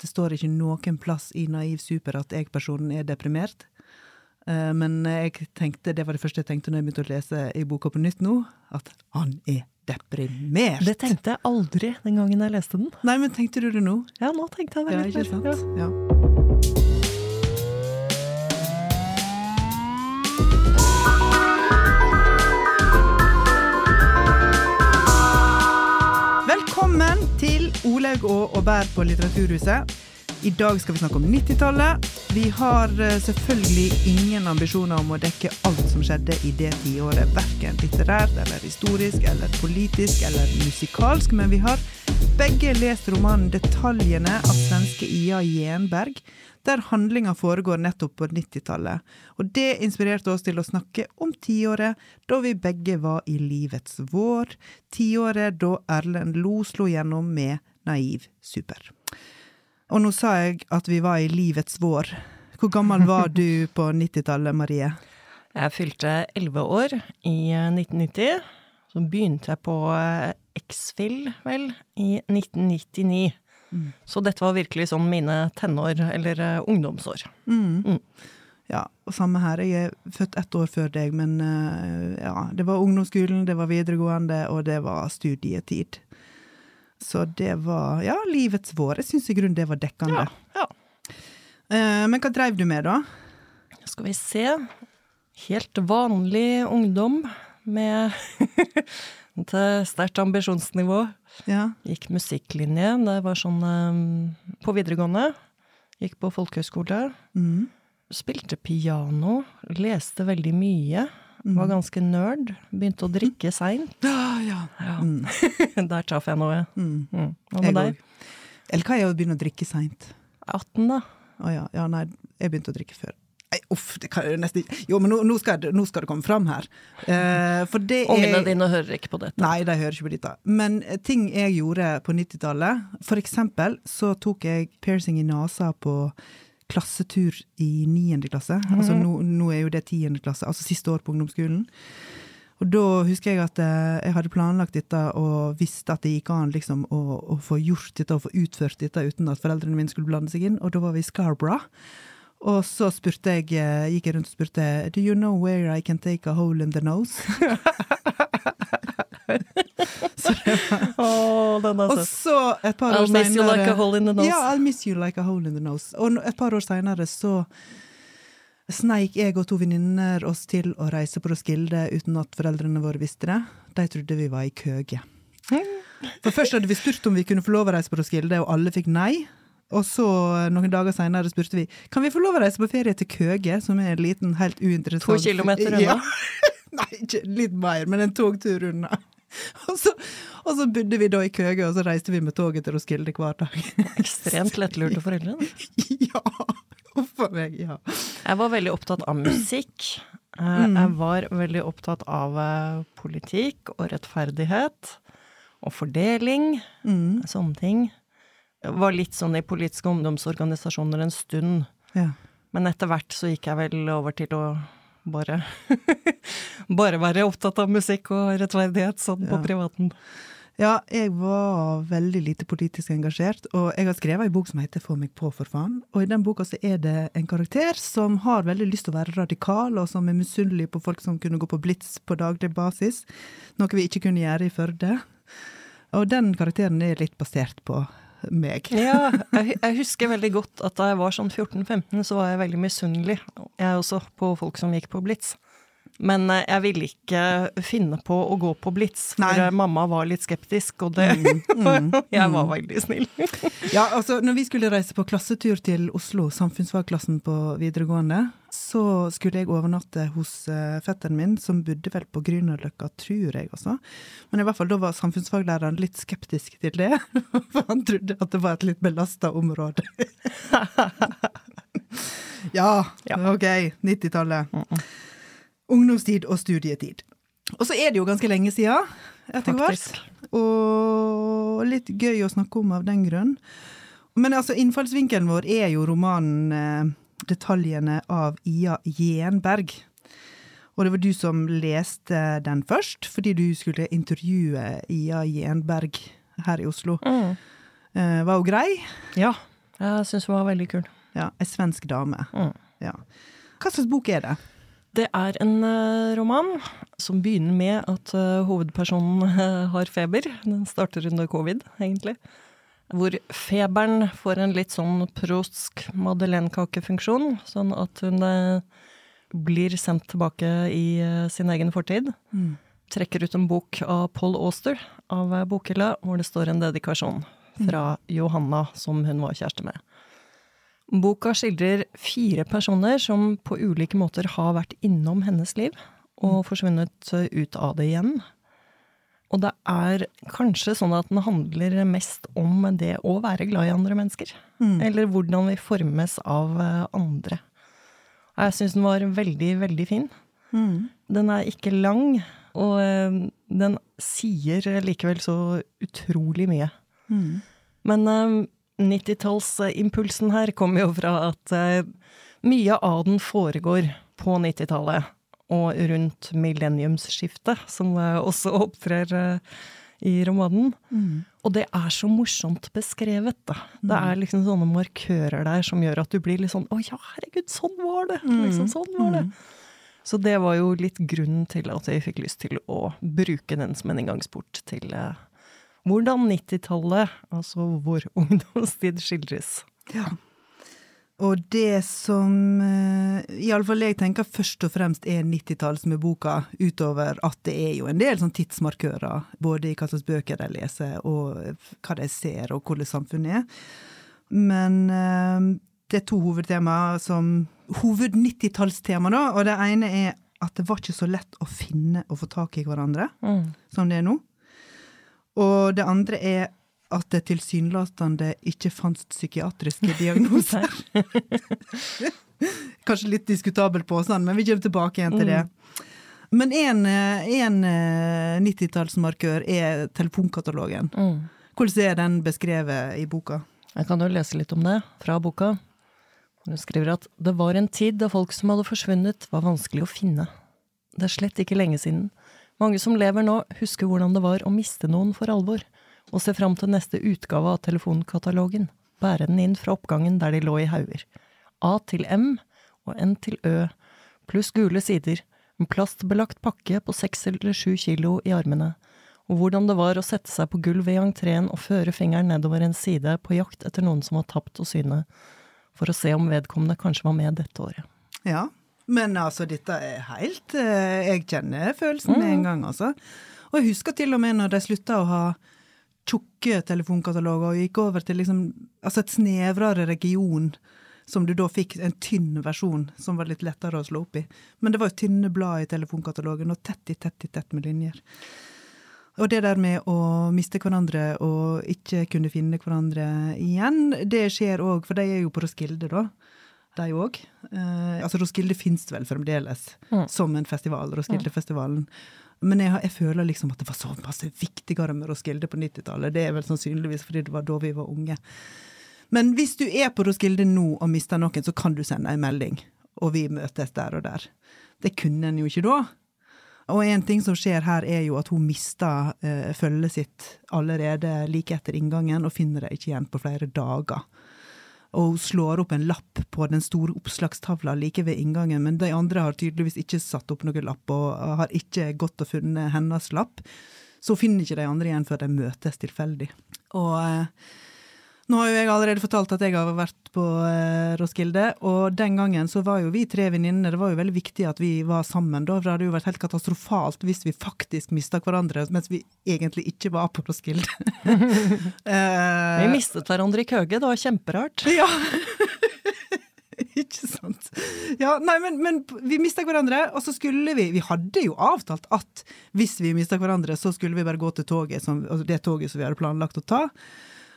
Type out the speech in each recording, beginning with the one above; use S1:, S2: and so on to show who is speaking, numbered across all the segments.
S1: det står ikke noen plass i Naiv Super at jeg-personen er deprimert. Eh, men jeg tenkte, det var det første jeg tenkte når jeg begynte å lese i boka på nytt nå, at han er deprimert.
S2: Det tenkte jeg aldri den gangen jeg leste den.
S1: Nei, men tenkte du det nå?
S2: Ja, nå tenkte jeg det
S1: Ja, ikke sant?
S2: Ja.
S1: Ja. Olaug og Aubert på Litteraturhuset. I dag skal vi snakke om 90-tallet. Vi har eh, selvfølgelig ingen ambisjoner om å dekke alt som skjedde i det tiåret. Verken litterært eller historisk eller politisk eller musikalsk, men vi har begge lest romanen 'Detaljene' av svenske Ia Jenberg, der handlinga foregår nettopp på 90-tallet. Og det inspirerte oss til å snakke om tiåret da vi begge var i livets vår. Tiåret da Erlend Lo slo gjennom med Naiv Super. Og nå sa jeg at vi var i livets vår. Hvor gammel var du på 90-tallet, Marie?
S2: Jeg fylte elleve år i eh, 1990. Så begynte jeg på eh, X-Fill, vel, i 1999. Så dette var virkelig sånn mine tenår, eller eh, ungdomsår. Mm.
S1: Ja, og samme her. Jeg er født ett år før deg, men eh, ja, det var ungdomsskolen, det var videregående, og det var studietid. Så det var ja, livets vår. Jeg syns i grunnen det var dekkende.
S2: Ja, ja.
S1: Eh, men hva dreiv du med, da?
S2: Skal vi se. Helt vanlig ungdom med et sterkt ambisjonsnivå.
S1: Ja.
S2: Gikk musikklinje. Det var sånn um, på videregående. Gikk på folkehøyskole.
S1: Mm.
S2: Spilte piano. Leste veldig mye. Var ganske nerd. Begynte å drikke seint.
S1: Ah, ja.
S2: Ja.
S1: Mm.
S2: Der traff jeg noe.
S1: Mm.
S2: Mm. Hva med deg?
S1: Eller hva er å begynne å drikke seint?
S2: 18, da.
S1: Å ja. ja. Nei, jeg begynte å drikke før. Nei, uff, det kan jeg nesten ikke Jo, men nå, nå, skal, nå skal det komme fram her. Uh, for det
S2: Ungene
S1: er
S2: dine hører ikke på dette.
S1: Nei, de hører ikke på dette. Men eh, ting jeg gjorde på 90-tallet For eksempel så tok jeg piercing i nesa på klassetur i niende klasse. Altså nå, nå er jo det tiende klasse, altså siste år på ungdomsskolen. Og da husker jeg at eh, jeg hadde planlagt dette og visste at det gikk an liksom å, å få gjort dette og få utført dette uten at foreldrene mine skulle blande seg inn, og da var vi i Scarborough. Og så spurte jeg, eh, gikk jeg rundt og spurte Do you know where I can take a hole in the nose?
S2: Den
S1: Og så et par år
S2: I'll miss you
S1: senere-
S2: like a hole in the nose.
S1: Ja, I'll miss you like a hole in the nose. Og et par år seinere så sneik jeg og to venninner oss til å reise på Roskilde uten at foreldrene våre visste det. De trodde vi var i køge. For først hadde vi spurt om vi kunne få lov å reise på Roskilde, og alle fikk nei. Og så, noen dager seinere, spurte vi kan vi få lov å reise på ferie til Køge, som er en liten, helt uinteressant
S2: To kilometer unna?
S1: Ja. Nei, ikke litt mer, men en togtur unna. Og så, og så bodde vi da i Køge, og så reiste vi med toget til Roskilde hver dag.
S2: Ekstremt lettlurte foreldre. da.
S1: ja! Huff a meg, ja.
S2: Jeg var veldig opptatt av musikk. Eh, Jeg var veldig opptatt av eh, politikk og rettferdighet. Og fordeling.
S1: Mm.
S2: Sånne ting. Jeg var litt sånn i politiske ungdomsorganisasjoner en stund.
S1: ja.
S2: Men etter hvert så gikk jeg vel over til å bare Bare være opptatt av musikk og rettferdighet sånn på
S1: Ja.
S2: privaten.
S1: Ja, jeg var veldig lite politisk engasjert, og jeg har skrevet en bok som heter Få meg på, for faen. Og i den boka så er det en karakter som har veldig lyst til å være radikal, og som er misunnelig på folk som kunne gå på Blitz på daglig basis, noe vi ikke kunne gjøre i Førde. Og den karakteren er litt basert på meg.
S2: Ja, jeg, jeg husker veldig godt at da jeg var sånn 14-15, så var jeg veldig misunnelig. Jeg også, på folk som gikk på Blitz. Men eh, jeg ville ikke finne på å gå på Blitz, for
S1: Nei.
S2: eh, mamma var litt skeptisk, og det Jeg var veldig snill.
S1: Ja, altså, når vi skulle reise på klassetur til Oslo, samfunnsfagklassen på videregående, så skulle jeg overnatte hos uh, fetteren min, som bodde vel på Grünerløkka, tror jeg, altså. Men i hvert fall da var samfunnsfaglæreren litt skeptisk til det, for han trodde at det var et litt belasta område. ja,
S2: Ja.
S1: ok, 90-tallet. Ungdomstid og studietid. Og så er det jo ganske lenge siden, etter hvert. Og litt gøy å snakke om av den grunn. Men altså, innfallsvinkelen vår er jo romanen eh, 'Detaljene' av Ia Jenberg. Og det var du som leste den først, fordi du skulle intervjue Ia Jenberg her i Oslo.
S2: Mm.
S1: Eh, var hun grei?
S2: Ja, Jeg syns hun var veldig kul.
S1: Ja, Ei svensk dame.
S2: Mm.
S1: Ja. Hva slags bok er det?
S2: Det er en eh, roman som begynner med at eh, hovedpersonen eh, har feber. Den starter under covid, egentlig. Hvor feberen får en litt sånn prostsk madeleinekakefunksjon, sånn at hun blir sendt tilbake i sin egen fortid. Trekker ut en bok av Paul Auster av bokhylla, hvor det står en dedikasjon fra Johanna, som hun var kjæreste med. Boka skildrer fire personer som på ulike måter har vært innom hennes liv, og forsvunnet eh, ut av det igjen. Og det er kanskje sånn at den handler mest om det å være glad i andre mennesker. Eller hvordan vi formes av eh, andre. Jeg syns den var veldig, veldig fin. Den er ikke lang, og eh, den sier likevel så utrolig mye. Men eh, 90-tallsimpulsen her kommer jo fra at eh, mye av den foregår på 90-tallet, og rundt millenniumsskiftet, som eh, også opptrer eh, i romanen. Og det er så morsomt beskrevet, da. Det er liksom sånne markører der som gjør at du blir litt sånn Å ja, herregud, sånn var det! Liksom, sånn var det. Så det var jo litt grunnen til at jeg fikk lyst til å bruke den som en inngangsport til hvordan 90-tallet, altså vår ungdomstid, skildres.
S1: Ja. Og det som uh, iallfall jeg tenker først og fremst er 90-tall som er boka, utover at det er jo en del sånn tidsmarkører, både i hva slags bøker de leser, og hva de ser, og hvordan samfunnet er. Men uh, det er to hovedtemaer som Hoved-90-tallstema, da. Og det ene er at det var ikke så lett å finne og få tak i hverandre som det er nå. Og det andre er at det tilsynelatende ikke fantes psykiatriske diagnoser. Kanskje litt diskutabel påstand, men vi kommer tilbake igjen til det. Men en 90-tallsmarkør er telefonkatalogen. Hvordan er den beskrevet i boka?
S2: Jeg kan jo lese litt om det fra boka. Hun skriver at det var en tid da folk som hadde forsvunnet, var vanskelig å finne. Det er slett ikke lenge siden. Mange som lever nå, husker hvordan det var å miste noen for alvor, og ser fram til neste utgave av telefonkatalogen, bære den inn fra oppgangen der de lå i hauger. A til M og N til Ø, pluss gule sider, en plastbelagt pakke på seks eller sju kilo i armene, og hvordan det var å sette seg på gulv i entreen og føre fingeren nedover en side på jakt etter noen som var tapt å syne, for å se om vedkommende kanskje var med dette året.
S1: Ja, men altså, dette er helt eh, Jeg kjenner følelsen med en gang, altså. Og jeg husker til og med når de slutta å ha tjukke telefonkataloger og gikk over til liksom Altså et snevrere region, som du da fikk en tynn versjon som var litt lettere å slå opp i. Men det var jo tynne blad i telefonkatalogen, og tett i tett i tett med linjer. Og det der med å miste hverandre og ikke kunne finne hverandre igjen, det skjer òg, for de er jo på Roskilde, da. De òg. Eh, altså Roskilde fins vel fremdeles
S2: Mm.
S1: som en festival, Roskildefestivalen. Men jeg, jeg føler liksom at det var så masse viktigere med Roskilde på 90-tallet. Det er vel sannsynligvis fordi det var da vi var unge. Men hvis du er på Roskilde nå og mister noen, så kan du sende en melding, og vi møtes der og der. Det kunne en jo ikke da. Og en ting som skjer her, er jo at hun mister eh, følget sitt allerede like etter inngangen, og finner det ikke igjen på flere dager. Og hun slår opp en lapp på den store oppslagstavla like ved inngangen, men de andre har tydeligvis ikke satt opp noen lapp, og har ikke gått og funnet hennes lapp. Så finner ikke de andre igjen før de møtes tilfeldig. Og eh, nå har jo jeg allerede fortalt at jeg har vært på eh, Roskilde, og den gangen så var jo vi tre venninner, det var jo veldig viktig at vi var sammen da, for det hadde jo vært helt katastrofalt hvis vi faktisk mista hverandre, mens vi egentlig ikke var på Roskilde. Eh,
S2: Vi mistet hverandre i Køge, det var kjemperart.
S1: ja. Ikke sant. Ja, nei, men, men vi mista hverandre, og så skulle vi Vi hadde jo avtalt at hvis vi mista hverandre, så skulle vi bare gå til toget, som, altså det toget som vi hadde planlagt å ta.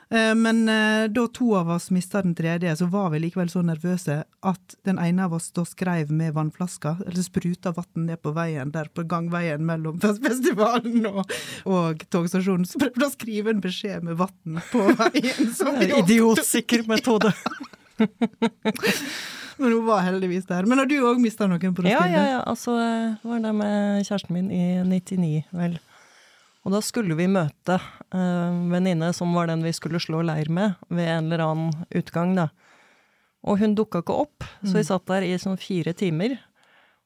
S1: Eh, Men eh, da to av oss mista den tredje, så var vi likevel så nervøse at den ene av oss da skrev med vannflaska, eller spruta vann ned på veien der på gangveien mellom festivalen og, og togstasjonen. Så prøvde å skrive en beskjed med vann på veien. som vi
S2: Idiotsikker metode.
S1: Men hun var heldigvis der. Men har du òg mista noen på
S2: Ja,
S1: Roskilde?
S2: ja, ja. Altså, var det med kjæresten min i 99, vel. Og da skulle vi møte en uh, venninne som var den vi skulle slå leir med, ved en eller annen utgang, da. Og hun dukka ikke opp, så vi mm. satt der i sånn fire timer.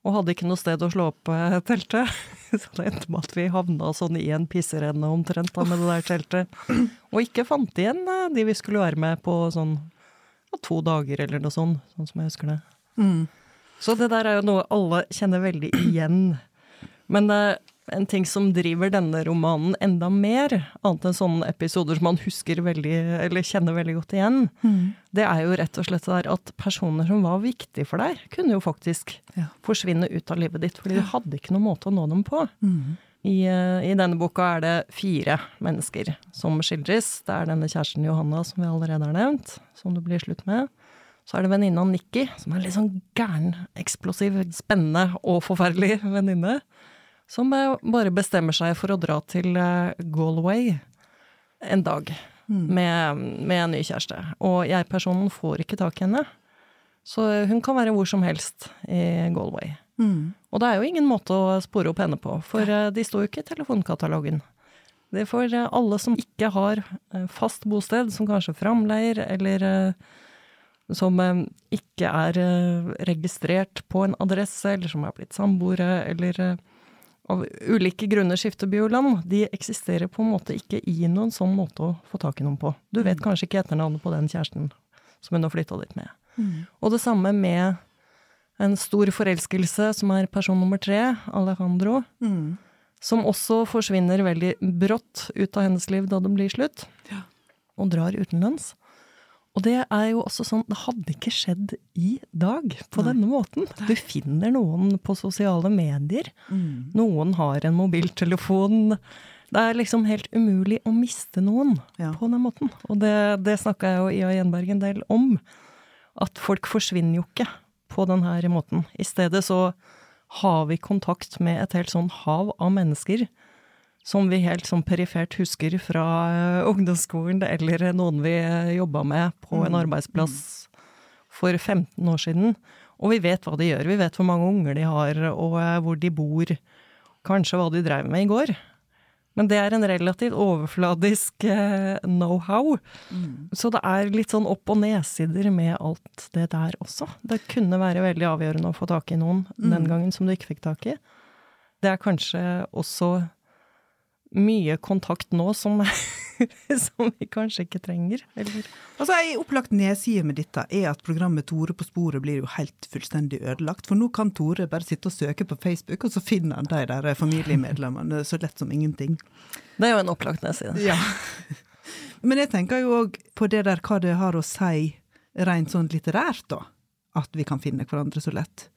S2: Og hadde ikke noe sted å slå opp uh, teltet. så det endte med at vi havna sånn i en pisserenne omtrent da, med det der teltet. Og ikke fant igjen de vi skulle være med på sånn to dager eller noe sånt, sånn som jeg husker det. Mm. Så det der er jo noe alle kjenner veldig igjen. Men uh, en ting som driver denne romanen enda mer, annet enn sånne episoder som man husker veldig, eller kjenner veldig godt igjen, mm. det er jo rett og slett der at personer som var viktige for deg, kunne jo faktisk ja. forsvinne ut av livet ditt, fordi ja. du hadde ikke noen måte å nå dem på. Mm. I, uh, I, denne boka er det fire mennesker som skildres. Det er denne kjæresten Johanna som vi allerede har nevnt, som det blir slutt med. Så er det venninna Nikki, som er en litt sånn gæren, eksplosiv, spennende og forferdelig venninne som bare bestemmer seg for å dra til eh, Galway en dag mm. med, med, en ny kjæreste. Og jeg-personen får ikke tak i henne. Så hun kan være hvor som helst i Galway. Mm. Og det er jo ingen måte å spore opp henne på, for eh, de står jo ikke i telefonkatalogen. Det er for eh, alle som ikke har fast bosted, som kanskje framleier, eller som ikke er registrert på en adresse, eller som er blitt samboere, eller av ulike grunner skifter bioland, de eksisterer på en måte ikke i noen sånn måte å få tak i noen på. Du vet mm. kanskje ikke etternavnet på den kjæresten som hun har flytta dit med. Mm. Og det samme med en stor forelskelse som er person nummer tre, Alejandro, mm. som også forsvinner veldig brått ut av hennes liv da det blir slutt, ja. og drar utenlands. Og det er jo også sånn, det hadde ikke skjedd i dag på Nei. denne måten. Du finner noen på sosiale medier. Mm. Noen har en mobiltelefon. Det er liksom helt umulig å miste noen ja. på den måten. Og det, det snakka jeg jo Ia Gjenberg en del om. At folk forsvinner jo ikke på denne måten. I stedet så har vi kontakt med et helt sånn hav av mennesker som vi helt sånn perifert husker fra uh, ungdomsskolen, eller noen vi uh, jobba med på en mm. arbeidsplass for 15 år siden. Og vi vet hva de gjør, vi vet hvor mange unger de har, og uh, hvor de bor. Kanskje hva de drev med i går. Men det er en relativt overfladisk know-how. Mm. Så det er litt sånn opp- og nedsider med alt det der også. Det kunne være veldig avgjørende å få tak i noen mm. den gangen som du ikke fikk tak i. Det er kanskje også mye kontakt nå som, som vi kanskje ikke trenger. Eller?
S1: Altså, Ei opplagt nedside med dette er at programmet Tore på sporet blir jo helt fullstendig ødelagt. For nå kan Tore bare sitte og søke på Facebook, og så finner han de der familiemedlemmene så lett som ingenting.
S2: Det er jo en opplagt nedside.
S1: Ja. Men jeg tenker jo òg på det der hva det har å si rent sånn litterært, da. At vi kan finne hverandre så lett.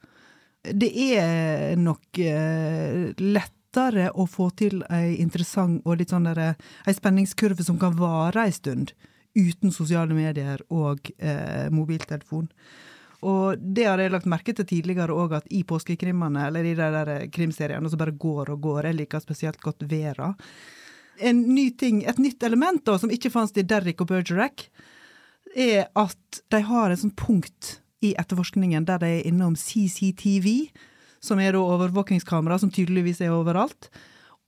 S1: Det er nok eh, lett lettere å få til ei interessant og litt sånn der, ei spenningskurve som kan vare ei stund, uten sosiale medier og eh, mobiltelefon. Og det har jeg lagt merke til tidligere òg, at i påskekrimmene, eller i de der krimseriene som bare går og går, jeg liker spesielt godt Vera. En ny ting, et nytt element da, som ikke fantes i Derrick og Bergerac, er at de har et sånt punkt i etterforskningen der de er innom CCTV, som er da overvåkingskamera, som tydeligvis er overalt,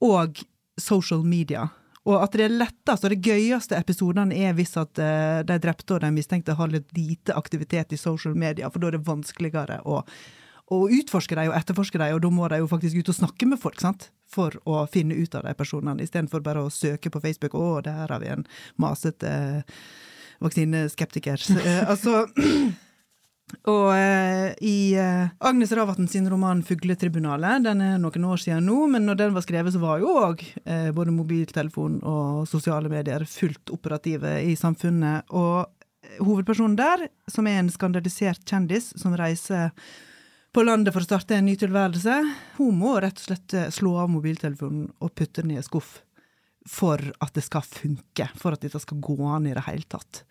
S1: og social media. Og at det er lettest og det gøyeste episodene er hvis at uh, de drepte og de mistenkte har litt lite aktivitet i social media, for da er det vanskeligere å, å utforske dem og etterforske dem, og da må de jo faktisk ut og snakke med folk, sant? For å finne ut av de personene, istedenfor bare å søke på Facebook 'Å, der har vi en masete eh, vaksineskeptiker'. Uh, altså og eh, i eh, Agnes Ravatn sin roman 'Fugletribunalet', den er noen år siden nå, men når den var skrevet, så var jo òg eh, både mobiltelefon og sosiale medier fullt operative i samfunnet. Og eh, hovedpersonen der, som er en skandalisert kjendis som reiser på landet for å starte en ny tilværelse, hun må rett og slett eh, slå av mobiltelefonen og putte den i en skuff for at det skal funke, for at dette skal gå an i det hele tatt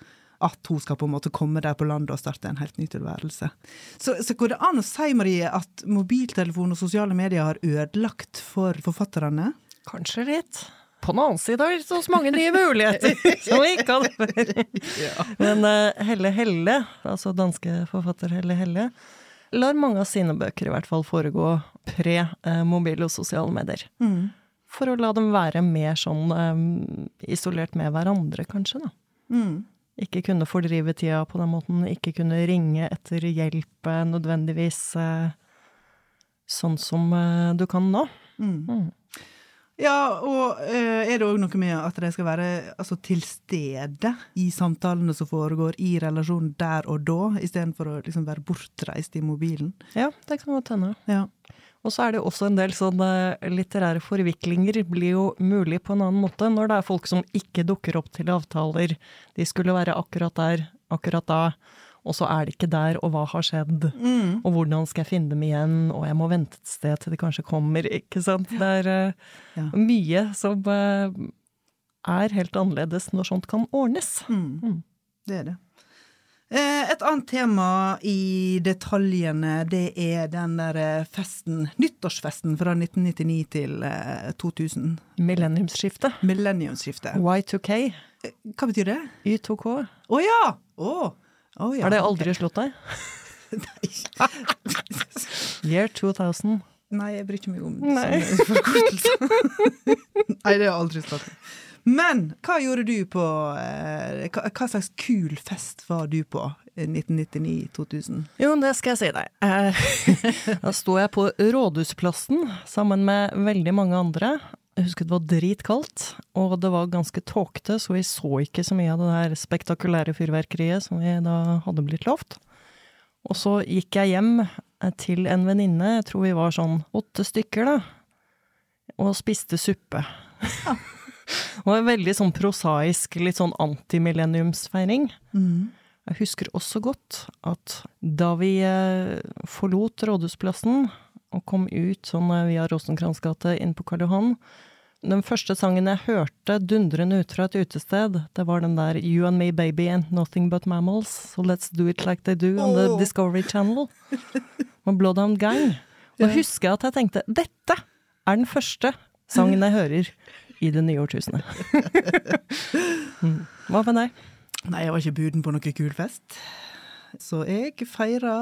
S1: at hun skal på en måte komme der på landet og starte en helt ny tilværelse. Så, så går det an å si, Marie, at mobiltelefon og sosiale medier har ødelagt for forfatterne?
S2: Kanskje litt. På den annen side har så mange nye muligheter som vi ikke hadde før. ja. Men uh, Helle Helle, altså danske forfatter Helle Helle, lar mange av sine bøker i hvert fall foregå pre-mobil og sosiale medier. Mm. For å la dem være mer sånn eh, isolert med hverandre, kanskje, da.
S1: Mm.
S2: Ikke kunne fordrive tida på den måten, ikke kunne ringe etter hjelp eh, nødvendigvis eh, sånn som eh, du kan nå.
S1: Mm.
S2: Mm.
S1: Ja, og er det òg noe med at de skal være altså, til stede i samtalene som foregår i relasjonen der og da, istedenfor å liksom være bortreist i mobilen?
S2: Ja, det kan godt hende.
S1: Ja.
S2: Og så er det også en del sånne litterære forviklinger blir jo mulig på en annen måte når det er folk som ikke dukker opp til avtaler. De skulle være akkurat der, akkurat da, og så er de ikke der, og hva har skjedd?
S1: Mm.
S2: Og hvordan skal jeg finne dem igjen? Og jeg må vente et sted til de kanskje kommer, ikke sant? Det er uh,
S1: Ja.
S2: mye som uh, er helt annerledes når sånt kan ordnes.
S1: Mm.
S2: Mm.
S1: Det er det. Eh, Et annet tema i detaljene, det er den der eh, festen, nyttårsfesten fra 1999 til eh, 2000.
S2: Millenniumsskiftet.
S1: Millenniumsskiftet.
S2: Y2K.
S1: Hva betyr det?
S2: Y2K.
S1: Å ja! Oh. oh ja.
S2: Har det aldri slått deg? Year 2000.
S1: Nei, jeg bryr ikke meg om
S2: Nei.
S1: sånne forkortelser. Nei, det har aldri slått meg. Men hva gjorde du på eh, hva, hva slags kul fest var du på 1999-2000?
S2: Jo, det skal jeg si deg. Eh, Da sto jeg på Rådhusplassen sammen med veldig mange andre. Jeg husker det var dritkaldt, og det var ganske tåkete, så vi så ikke så mye av det der spektakulære fyrverkeriet som vi da hadde blitt lovt. Og så gikk jeg hjem eh, til en venninne, jeg tror vi var sånn åtte stykker, da, og spiste suppe. Det var en veldig sånn prosaisk, litt sånn antimillenniumsfeiring. Jeg husker også godt at da vi eh, forlot Rådhusplassen og kom ut sånn eh, via Rosenkrantz gate inn på Karl Johan, den første sangen jeg hørte dundrende ut fra et utested, det var den der You and me baby and nothing but mammals, so let's do it like they do on the Discovery Channel. Med Bloodhound Gang. Og husker jeg at jeg tenkte, dette er den første sangen jeg hører i det nye årtusenet. Mm. Hva med deg?
S1: Nei, jeg var ikke buden på noe kul fest. Så jeg feira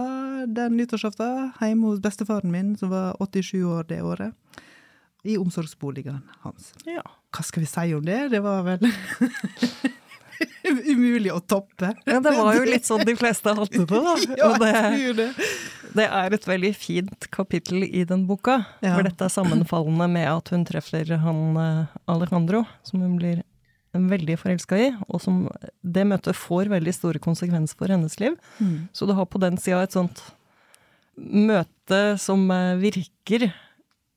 S1: den nyttårsaften hjemme hos bestefaren min, som var 87 år det året. I omsorgsboligen hans.
S2: Ja.
S1: Hva skal vi si om det? Det var vel umulig å toppe.
S2: Ja, det var jo litt sånn de fleste hadde det, da.
S1: Ja,
S2: det,
S1: det.
S2: er et veldig fint kapittel i den boka,
S1: Ja.
S2: for dette er sammenfallende med at hun treffer han eh, Alejandro, som hun blir veldig forelska i, og som det møtet får veldig store konsekvenser for hennes liv.
S1: Mm.
S2: Så du har på den sida et sånt møte som eh, virker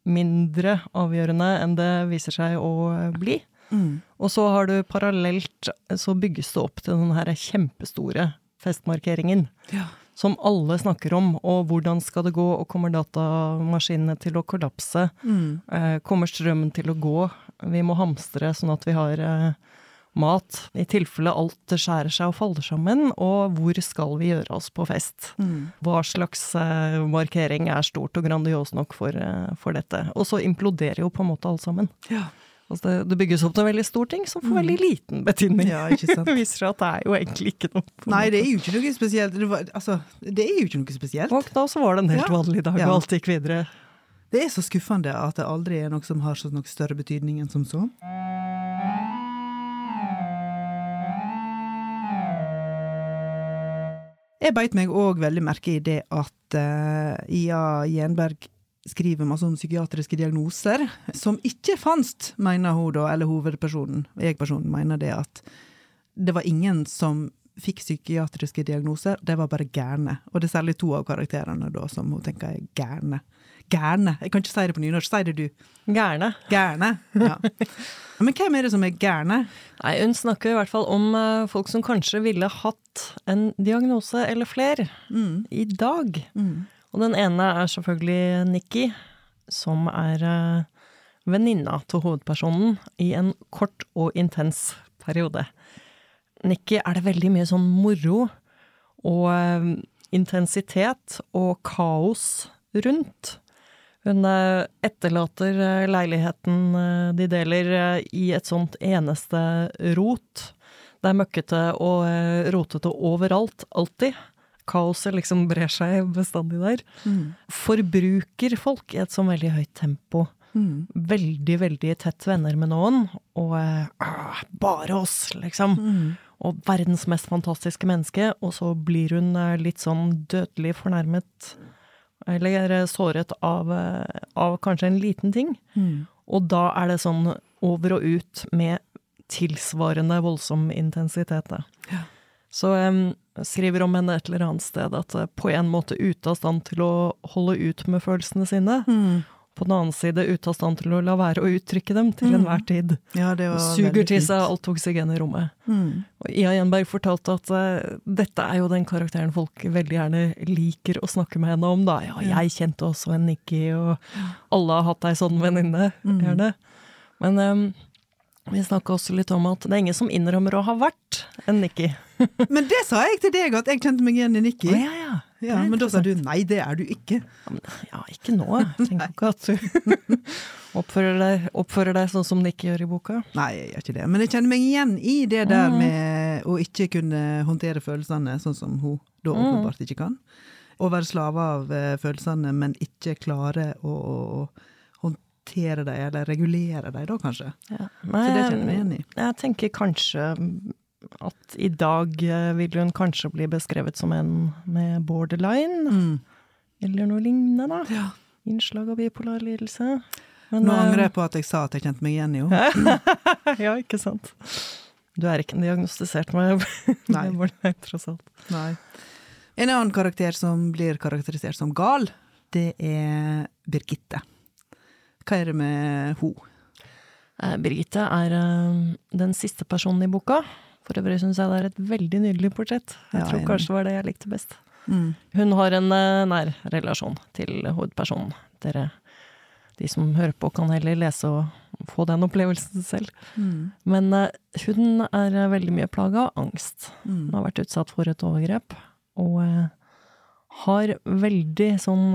S2: mindre avgjørende enn det viser seg å eh, bli.
S1: Mm.
S2: Og så har du parallelt, så bygges det opp til den her kjempestore festmarkeringen.
S1: Ja.
S2: Som alle snakker om, og hvordan skal det gå, og kommer datamaskinene til å kollapse?
S1: Mm.
S2: Eh, kommer strømmen til å gå? Vi må hamstre sånn at vi har eh, mat, i tilfelle alt skjærer seg og faller sammen, og hvor skal vi gjøre oss på fest?
S1: Mm.
S2: Hva slags eh, markering er stort og grandios nok for, for dette? Og så imploderer jo på en måte alt sammen.
S1: Ja.
S2: Altså det, det bygges opp til veldig stor ting som får veldig liten betydning.
S1: ja, ikke sant.
S2: Det viser seg at det er jo egentlig ikke noe.
S1: Nei, det er jo ikke noe spesielt. Det, var, altså, det er jo ikke noe spesielt.
S2: Og og så var det en helt
S1: Ja.
S2: vanlig dag, og alt gikk videre.
S1: Det er så skuffende at det aldri er noe som har så noe større betydning enn som så. Jeg beit meg òg veldig merke i det at uh, Ia Gjenberg skriver masse om psykiatriske diagnoser, som ikke fantes, mener hun da, eller hovedpersonen, jeg-personen, mener det at det var ingen som fikk psykiatriske diagnoser, det var bare gærne. Og det er særlig to av karakterene da som hun tenker er gærne. Gærne! Jeg kan ikke si det på nynorsk, si det du.
S2: Gærne.
S1: Gærne. Ja. Men hvem er det som er gærne?
S2: Nei, hun snakker i hvert fall om eh, folk som kanskje ville hatt en diagnose eller flere
S1: Mm.
S2: i dag.
S1: Mm.
S2: Og den ene er selvfølgelig Nikki, som er eh, venninna til hovedpersonen i en kort og intens periode. Nikki er det veldig mye sånn moro og eh, intensitet og kaos rundt. Hun eh, etterlater leiligheten de deler i et sånt eneste rot. Det er møkkete og rotete overalt, alltid. Kaoset liksom brer seg bestandig der.
S1: Mm.
S2: Forbruker folk i et sånn veldig høyt tempo.
S1: Mm.
S2: Veldig, veldig tett venner med noen, og ah, bare oss, liksom.
S1: Mm.
S2: Og verdens mest fantastiske menneske, og så blir hun eh, litt sånn dødelig fornærmet, eller eh, såret av, eh, av kanskje en liten ting.
S1: Mm.
S2: Og da er det sånn over og ut med tilsvarende voldsom intensitet.
S1: Ja.
S2: Så jeg skriver om henne et eller annet sted at eh, på en måte ute av stand til å holde ut med følelsene sine,
S1: Mm.
S2: på den annen side ute av stand til å la være å uttrykke dem til
S1: Mm.
S2: enhver tid.
S1: Ja, det var
S2: Suger til seg alt oksygen i rommet.
S1: Mm.
S2: Og Ia Jenberg fortalte at uh, dette er jo den karakteren folk veldig gjerne liker å snakke med henne om, da. Ja,
S1: Ja.
S2: jeg kjente også en Nikki, og alle har hatt ei sånn venninne,
S1: Mm.
S2: gjerne. Men um, vi snakka også litt om at det er ingen som innrømmer å ha vært en Nikki.
S1: Men det sa jeg til deg, at jeg kjente meg igjen i Nikki.
S2: Oh, ja, ja.
S1: Ja, men da sa du nei, det er du ikke.
S2: Ja, ikke nå. Jeg tenker ikke at du oppfører deg, oppfører deg sånn som Nikki gjør i boka.
S1: Nei, jeg gjør ikke det. Men jeg kjenner meg igjen i det der
S2: Mhm.
S1: med å ikke kunne håndtere følelsene sånn som hun da
S2: Mhm.
S1: åpenbart ikke kan. Å være slave av eh, følelsene, men ikke klare å, å håndtere dem, eller regulere dem da, kanskje.
S2: Ja.
S1: Så det kjenner jeg meg igjen i.
S2: Jeg tenker kanskje at i dag eh, vil hun kanskje bli beskrevet som en med borderline,
S1: Mm.
S2: eller noe lignende.
S1: Ja.
S2: Innslag av bipolar lidelse. Men,
S1: Nå
S2: eh,
S1: angrer jeg på at jeg sa at jeg kjente meg igjen i henne.
S2: ja, ikke sant. Du er ikke diagnostisert med, borderline, tross alt.
S1: Nei. En annen karakter som blir karakterisert som gal, det er Birgitte. Hva er det med hun?
S2: Eh, Birgitte er eh, den siste personen i boka. For øvrig syns jeg det er et veldig nydelig portrett. Jeg
S1: Ja,
S2: tror
S1: jeg
S2: kanskje det var det jeg likte best.
S1: Mm.
S2: Hun har en eh, nær relasjon til hovedpersonen. Dere, de som hører på, kan heller lese og få den opplevelsen selv.
S1: Mm.
S2: Men eh, hun er eh, veldig mye plaga av angst.
S1: Mm.
S2: Hun har vært utsatt for et overgrep, og har veldig sånn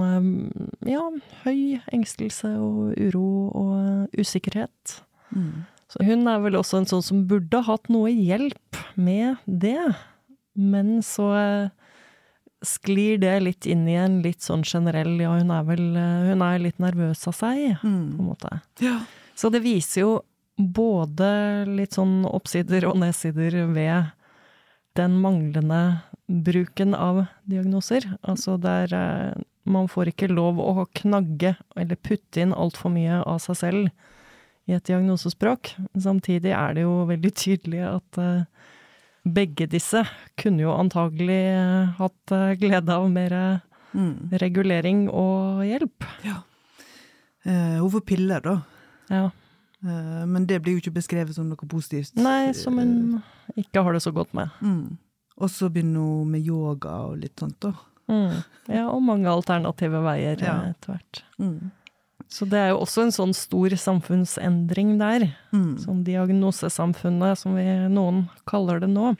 S2: ja, høy engstelse og uro og usikkerhet.
S1: Mm.
S2: Så hun er vel også en sånn som burde hatt noe hjelp med det, men så eh, sklir det litt inn i en litt sånn generell Ja, hun er vel eh, Hun er litt nervøs av seg, på en
S1: Mm.
S2: måte.
S1: Ja.
S2: Så det viser jo både litt sånn oppsider og nedsider ved den manglende bruken av diagnoser. Altså der eh, man får ikke lov å knagge eller putte inn altfor mye av seg selv i et diagnosespråk. Samtidig er det jo veldig tydelig at eh, begge disse kunne jo antagelig eh, hatt eh, glede av mer
S1: Mm.
S2: regulering og hjelp.
S1: Ja. får piller, da.
S2: Ja.
S1: Men det blir jo ikke beskrevet som noe positivt.
S2: Nei, som hun ikke har det så godt med.
S1: Mm. Og så begynner hun med yoga og litt sånt, da.
S2: Mm. Ja, og mange alternative veier
S1: Ja.
S2: etter hvert.
S1: Mm.
S2: Så det er jo også en sånn stor samfunnsendring der.
S1: Mm.
S2: Sånn diagnosesamfunnet, som vi, noen kaller det nå.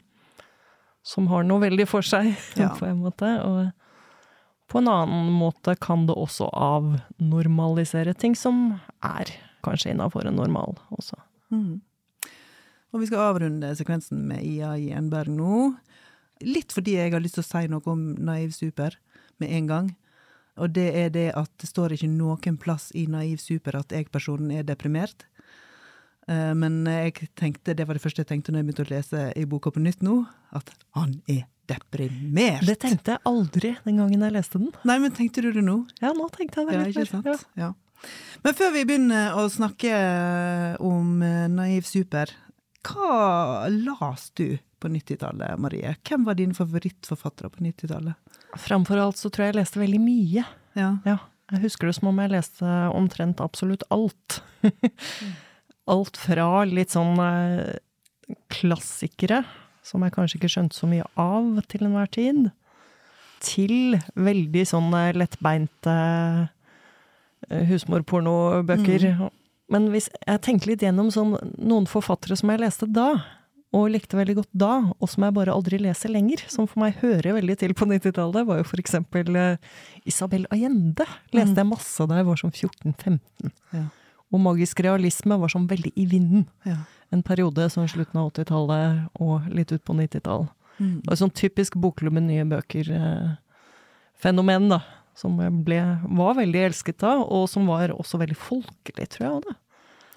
S2: Som har noe veldig for seg,
S1: Ja.
S2: på en måte. Og på en annen måte kan det også avnormalisere ting som er kanskje innafor en normal også.
S1: Mm. Og vi skal avrunde sekvensen med Ia Gjenberg nå. Litt fordi jeg har lyst til å si noe om Naiv Super med en gang. Og det er det at det står ikke noen plass i Naiv Super at jeg-personen er deprimert. Eh, Men jeg tenkte, det var det første jeg tenkte når jeg begynte å lese i boka på nytt nå, at han er deprimert.
S2: Det tenkte jeg aldri den gangen jeg leste den.
S1: Nei, men tenkte du det nå?
S2: Ja, nå tenkte jeg det
S1: Ja,
S2: litt
S1: ikke
S2: mer.
S1: sant? Ja. Men før vi begynner å snakke om eh, Naiv Super, hva las du på 90-tallet, Marie? Hvem var dine favorittforfattere på 90-tallet?
S2: Framfor alt så tror jeg jeg leste veldig mye.
S1: Ja.
S2: Ja, jeg husker det som om jeg leste omtrent absolutt alt. alt fra litt sånn eh, klassikere, som jeg kanskje ikke skjønte så mye av til enhver tid, til veldig sånn eh, lettbeinte husmorpornobøker. husmorpornobøker. Men hvis jeg tenker litt gjennom sånn, noen forfattere som jeg leste da, og likte veldig godt da, og som jeg bare aldri leser lenger, som for meg hører veldig til på 90-tallet, var jo for eksempel eh, Isabel Allende. Leste jeg masse da jeg var sånn 14-15.
S1: Ja.
S2: Og magisk realisme var sånn veldig i vinden.
S1: Ja.
S2: En periode sånn slutten av 80-tallet og litt ut på 90-tallet.
S1: Mm.
S2: Det var sånn typisk bokklubben nye bøker-fenomen, da. Som ble, var veldig elsket da, og som var også veldig folkelig, tror jeg. Det.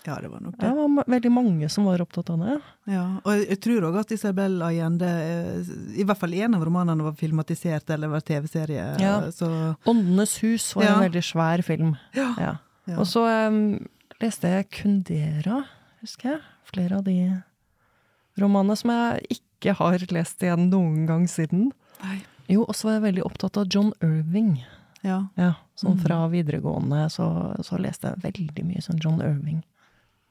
S1: Ja, det var nok
S2: Det
S1: det.
S2: var veldig mange som var opptatt av det.
S1: Ja, og jeg, tror òg at Isabel Allende eh, I hvert fall én av romanene var filmatisert eller var TV-serie.
S2: Ja.
S1: Så
S2: Åndenes hus var
S1: Ja.
S2: en veldig svær film.
S1: ja.
S2: Ja.
S1: ja.
S2: Og så um, leste jeg Kundera, husker jeg. Flere av de romanene som jeg ikke har lest igjen noen gang siden.
S1: Nei.
S2: Jo, og så var jeg veldig opptatt av John Irving.
S1: Ja.
S2: Ja, sånn
S1: Mm.
S2: fra videregående så, så leste jeg veldig mye sånn John Irving.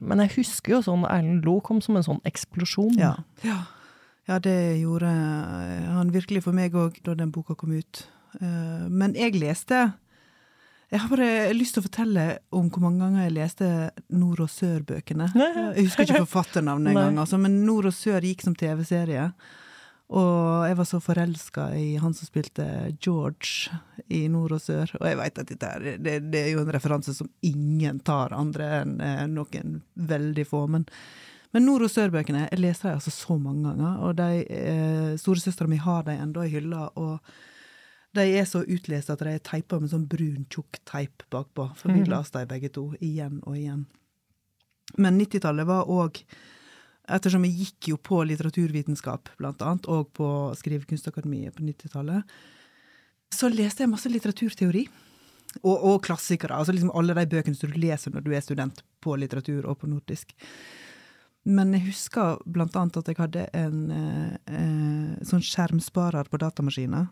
S2: Men jeg husker jo sånn Erlend Loe kom som en sånn eksplosjon.
S1: Ja. ja. Ja, det gjorde han virkelig for meg òg, da den boka kom ut. Eh, Men jeg leste Jeg har bare lyst til å fortelle om hvor mange ganger jeg leste Nord og Sør-bøkene. Jeg husker ikke forfatternavnet engang, altså, men Nord og Sør gikk som TV-serie. Og jeg var så forelska i han som spilte George i Nord og Sør. Og jeg veit at dette er, det, det er jo en referanse som ingen tar, andre enn eh, noen veldig få. Men, men Nord- og Sør-bøkene jeg leser jeg altså så mange ganger, og de eh, storesøstera mi har de ennå i hylla. og de er så utlest at de er teipa med sånn brun, tjukk teip bakpå. For vi
S2: Mhm.
S1: leste de begge to, igjen og igjen. Men 90-tallet var òg Ettersom jeg gikk jo på litteraturvitenskap, blant annet, og på Skrivekunstakademiet på 90-tallet, så leste jeg masse litteraturteori. Og, og klassikere. Altså liksom alle de bøkene som du leser når du er student på litteratur og på nordisk. Men jeg husker blant annet at jeg hadde en eh, eh, sånn skjermsparer på datamaskinen,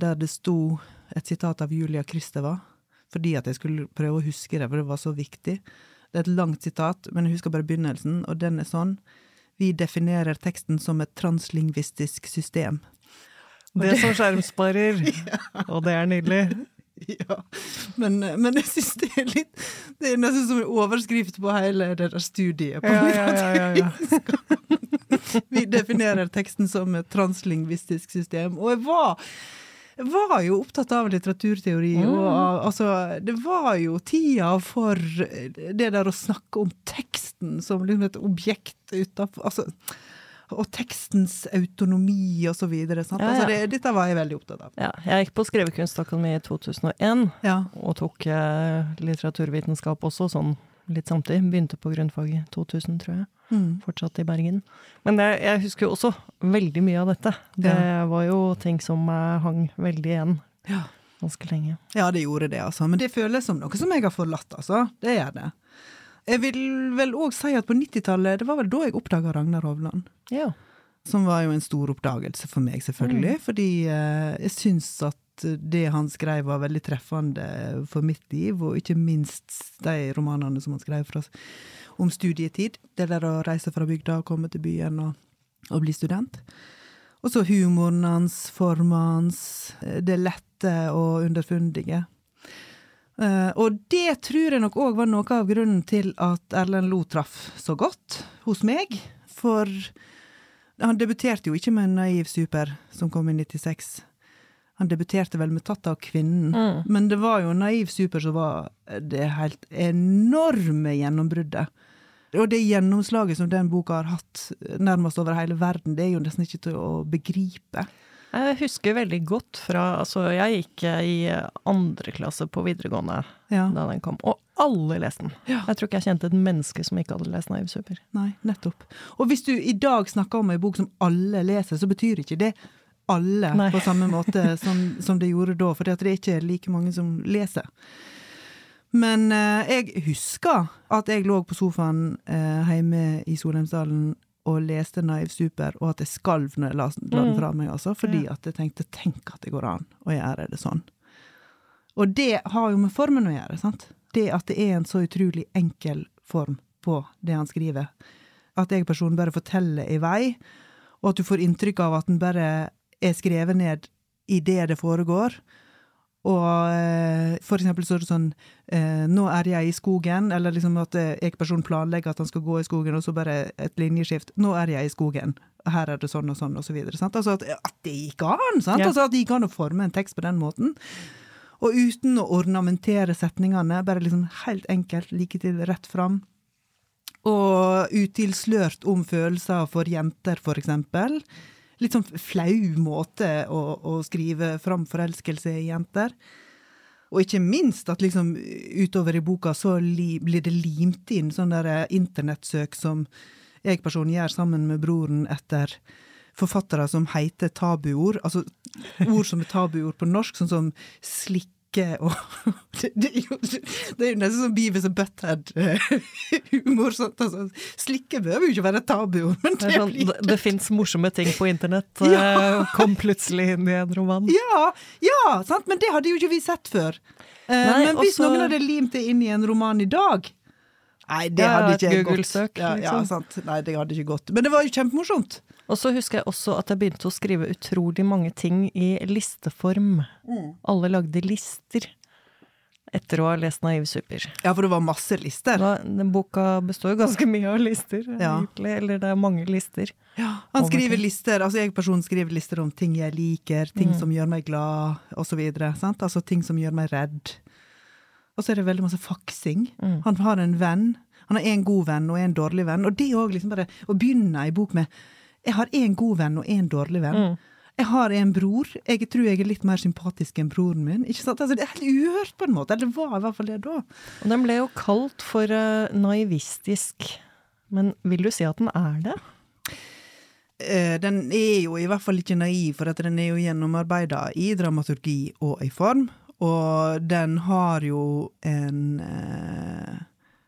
S1: der det sto et sitat av Julia Kristeva, fordi at jeg skulle prøve å huske det, for det var så viktig. Det er et langt sitat, men jeg husker bare begynnelsen, og den er sånn. Vi definerer teksten som et translingvistisk system.
S2: Det som skjermsparer. Og det er nydelig.
S1: Ja, men, men jeg syns det er litt Det er nesten som en overskrift på hele det der studiet. På
S2: Ja, ja, ja, ja.
S1: Vi definerer teksten som et translingvistisk system. Og jeg var, var jo opptatt av litteraturteori,
S2: Mm.
S1: og altså Det var jo tida for det der å snakke om teksten som liksom et objekt utafor Altså og tekstens autonomi og så videre. Sant?
S2: Ja, ja.
S1: Altså det, dette var jeg veldig opptatt av.
S2: Ja, jeg gikk på Skrivekunstakademiet i 2001,
S1: Ja.
S2: og tok eh, litteraturvitenskap også, sånn litt samtidig. Begynte på grunnfag i 2000, tror jeg.
S1: Mm.
S2: Fortsatt i Bergen. Men det, jeg husker jo også veldig mye av dette. Det var jo ting som eh, hang veldig igjen
S1: Ja.
S2: ganske lenge.
S1: Ja, det gjorde det, altså. Men det føles som noe som jeg har forlatt, altså. Det gjør det. Jeg vil vel òg si at på 90-tallet, det var vel da jeg oppdaga Ragnar Hovland.
S2: Ja.
S1: Som var jo en stor oppdagelse for meg, selvfølgelig. Fordi eh, jeg syns at det han skrev var veldig treffende for mitt liv, og ikke minst de romanene som han skrev fra, om studietid. Det der å reise fra bygda og komme til byen og, og bli student. Og så humoren hans, formen hans, eh, det lette og underfundige. Uh, og det tror jeg nok òg var noe av grunnen til at Erlend Lo traff så godt hos meg. For han debuterte jo ikke med en naiv super som kom i 96. Han debuterte vel med 'Tatt av kvinnen',
S2: Mm.
S1: men det var jo en naiv super som var det helt enorme gjennombruddet. Og det gjennomslaget som den boka har hatt nærmest over hele verden, det er jo nesten ikke til å begripe.
S2: Jeg husker veldig godt fra Altså, jeg gikk i andre klasse på videregående
S1: Ja,
S2: da den kom, og alle leste den.
S1: Ja.
S2: Jeg tror ikke jeg kjente et menneske som ikke hadde lest Naiv Super.
S1: nei, nettopp. Og hvis du i dag snakker om ei bok som alle leser, så betyr ikke det alle
S2: Nei.
S1: på samme måte som, som det gjorde da, for det er ikke like mange som leser. Men eh, jeg husker at jeg lå på sofaen eh, hjemme i Solheimsdalen og leste Naiv Super, og at jeg skalv når jeg la, la den
S2: Mm.
S1: fra meg, altså, fordi
S2: Ja.
S1: at jeg tenkte tenk at det går an å gjøre det sånn. Og det har jo med formen å gjøre, sant? Det at det er en så utrolig enkel form på det han skriver. At jeg personen bare forteller i vei, og at du får inntrykk av at den bare er skrevet ned i det det foregår. Og eh, for eksempel så er det sånn eh, 'Nå er jeg i skogen', eller liksom at eh, jeg person planlegger at han skal gå i skogen, og så bare et linjeskift. 'Nå er jeg i skogen'. Her er det sånn og sånn, og så videre. Sant? Altså at, at det gikk an! Sant?
S2: Ja.
S1: Altså at det gikk an å forme en tekst på den måten. Og uten å ornamentere setningene, bare liksom helt enkelt, like til rett fram. Og utilslørt om følelser for jenter, for eksempel. Litt sånn flau måte å, å skrive fram forelskelse i jenter. Og ikke minst at liksom utover i boka så li, blir det limt inn sånne der internettsøk som jeg personen gjør sammen med broren etter forfattere som heter tabuord. Altså ord som er tabuord på norsk, sånn som slikk og det, det, er jo, det er jo nesten sånn Beavis og Butthead-humor. Altså, slikke behøver jo ikke være tabu. Men det,
S2: sånn, det, det fins morsomme ting på internett. Ja. Eh, kom plutselig inn i en roman.
S1: Ja, ja sant? men det hadde jo ikke vi sett før. Eh, Nei, men hvis også... noen hadde limt det inn i en roman i dag Nei, det hadde ikke
S2: gått. Ja,
S1: liksom. ja, sant. Nei, det hadde ikke gått. Men det var jo kjempemorsomt.
S2: Og så husker jeg også at jeg begynte å skrive utrolig mange ting i listeform. Mm. Alle lagde lister. Etter å ha lest Naiv super.
S1: Ja, for det var masse lister. Da,
S2: den boka består jo ganske mye av lister, ja. egentlig. Eller det er mange lister.
S1: Ja, Han skriver lister, altså jeg personen skriver lister om ting jeg liker, ting mm. som gjør meg glad, osv. Altså ting som gjør meg redd. Og så er det veldig masse faksing. Mm. Han har en venn. Han har en god venn og en dårlig venn. Og det òg, liksom bare å begynne ei bok med jeg har én god venn og én dårlig venn. Mm. Jeg har en bror. Jeg tror jeg er litt mer sympatisk enn broren min. Ikke sant? Altså, det er helt uhørt, på en måte. Eller det var i hvert fall det da.
S2: Og den ble jo kalt for uh, naivistisk. Men vil du si at den er det?
S1: Uh, den er jo i hvert fall ikke naiv, for at den er jo gjennomarbeida i dramaturgi og i form. Og den har jo en uh,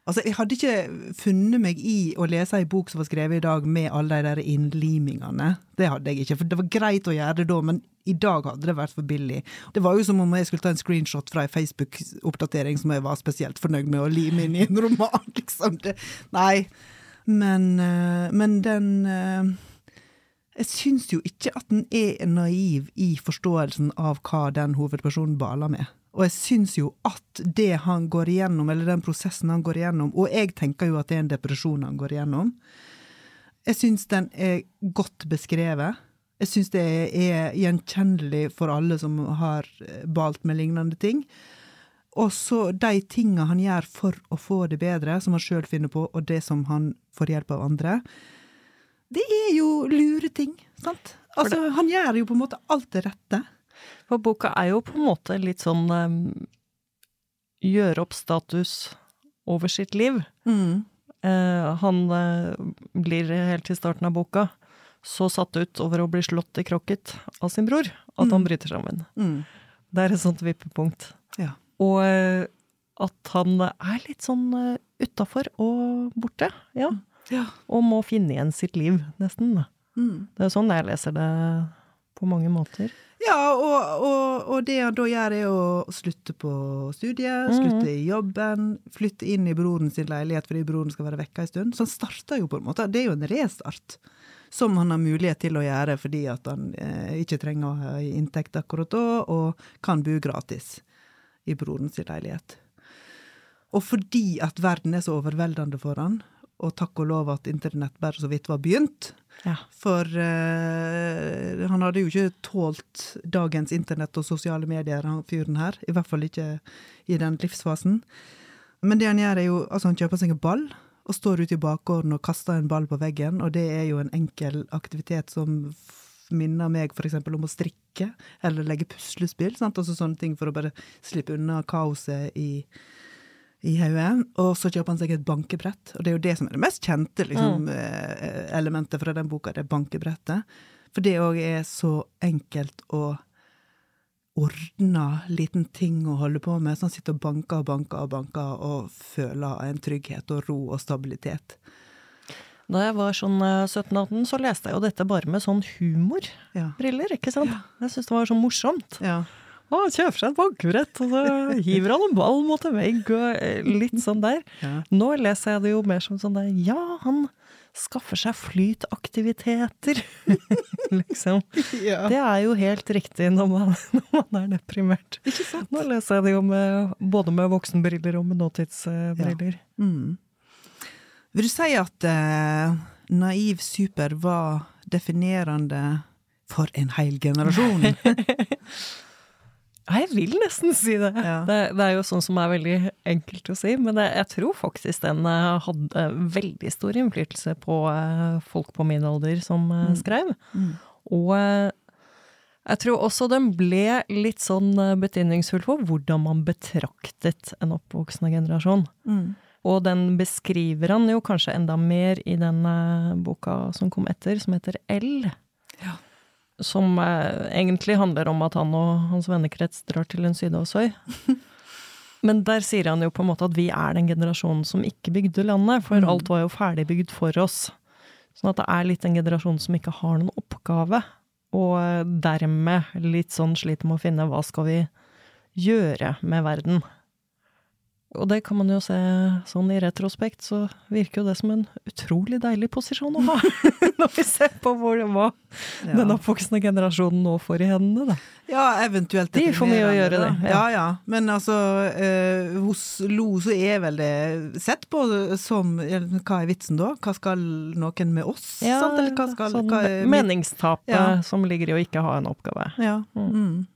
S1: Altså, jeg hadde ikke funnet meg i å lese ei bok som var skrevet i dag med alle de der innlimingene. Det hadde jeg ikke, for det var greit å gjøre det da, men i dag hadde det vært for billig. Det var jo som om jeg skulle ta en screenshot fra ei Facebook-oppdatering som jeg var spesielt fornøyd med å lime inn i en roman, liksom. Det, nei. Men, eh, men den eh, Jeg syns jo ikke at den er naiv i forståelsen av hva den hovedpersonen baler med. Og jeg syns jo at det han går igjennom, eller den prosessen han går igjennom, og jeg tenker jo at det er en depresjon han går igjennom, jeg syns den er godt beskrevet. Jeg syns det er gjenkjennelig for alle som har balt med lignende ting. Og så de tinga han gjør for å få det bedre, som han sjøl finner på, og det som han får hjelp av andre, det er jo lure ting, sant? Altså, han gjør jo på en måte alt det rette.
S2: For boka er jo på en måte litt sånn um, gjøre opp status over sitt liv. Mm. Uh, han uh, blir helt til starten av boka så satt ut over å bli slått i krokket av sin bror at mm. han bryter sammen. Mm. Det er et sånt vippepunkt. Ja. Og uh, at han er litt sånn utafor og borte, ja. Ja. Og må finne igjen sitt liv, nesten. Mm. Det er sånn jeg leser det på mange måter.
S1: Ja, og, og, og, det han da gjør, er å slutte på studiet, mm. slutte i jobben, flytte inn i broren sin leilighet fordi broren skal være vekka en stund. Så han starter jo på en måte. Det er jo en restart. Som han har mulighet til å gjøre fordi at han eh, ikke trenger å ha inntekt akkurat da, og kan bo gratis i broren sin leilighet. Og fordi at verden er så overveldende for han, og takk og lov at internett bare så vidt var begynt. Ja. For uh, han hadde jo ikke tålt dagens internett og sosiale medier, han fyren her. I hvert fall ikke i den livsfasen. Men det han gjør, er jo altså han kjøper seg en ball og står ute i bakgården og kaster en ball på veggen, og det er jo en enkel aktivitet som minner meg f.eks. om å strikke eller legge puslespill. Sant? Altså sånne ting for å bare slippe unna kaoset i i hodet. Og så kjøper han seg et bankebrett, og det er jo det som er det mest kjente liksom, mm. Eh, elementet fra den boka, det bankebrettet. For det òg er så enkelt å ordne liten ting å holde på med. Så han sitter og banker og banker og banker og føler en trygghet og ro og stabilitet.
S2: Da jeg var sånn 17-18, eh, så leste jeg jo dette bare med sånn humorbriller, ja. ikke sant? Jeg syntes det var så morsomt. Ja. Å, kjøper seg et bankbrett, og så hiver han en ball mot en vegg, og eh, litt sånn der. Ja. Nå leser jeg det jo mer som sånn der Ja, han skaffer seg flytaktiviteter, liksom. Ja. Det er jo helt riktig når man, når man er deprimert. Ikke sant? Nå leser jeg det jo med, både med voksenbriller og med nåtidsbriller. Ja. Mm.
S1: Vil du si at uh, Naiv Super var definerende for en hel generasjon?
S2: Jeg vil nesten si det. Ja. det. det. er jo sånn som er veldig enkelt å si, men jeg tror faktisk den eh, hadde veldig stor innflytelse på uh, folk på min alder som uh, skrev. Mm. Og Jeg tror også den ble litt sånn eh, betydningsfull for hvordan man betraktet en oppvoksende generasjon.
S1: Mm.
S2: Og den beskriver han jo kanskje enda mer i den eh, boka som kom etter, som heter L.
S1: Ja.
S2: Som eh, egentlig handler om at han og hans vennekrets drar til en sydhavsøy. Men der sier han jo på en måte at vi er den generasjonen som ikke bygde landet, for
S1: Mm.
S2: alt var jo ferdigbygd for oss. Sånn at det er litt en generasjon som ikke har noen oppgave, og eh, dermed litt sånn sliter med å finne hva skal vi gjøre med verden. Og det kan man jo se sånn i retrospekt, så virker jo det som en utrolig deilig posisjon å ha. Når vi ser på hvor, hva
S1: Ja.
S2: den oppvoksende generasjonen nå får i hendene, da.
S1: Ja, eventuelt
S2: De får mye å gjøre, det,
S1: Ja.
S2: ja.
S1: ja, Men altså, eh, hos Lo så er vel det sett på som Hva er vitsen da? Hva skal noen med oss? sant? Eller hva skal
S2: sånn
S1: hva er
S2: meningstapet
S1: Ja.
S2: som ligger i å ikke ha en oppgave.
S1: Ja. Mm.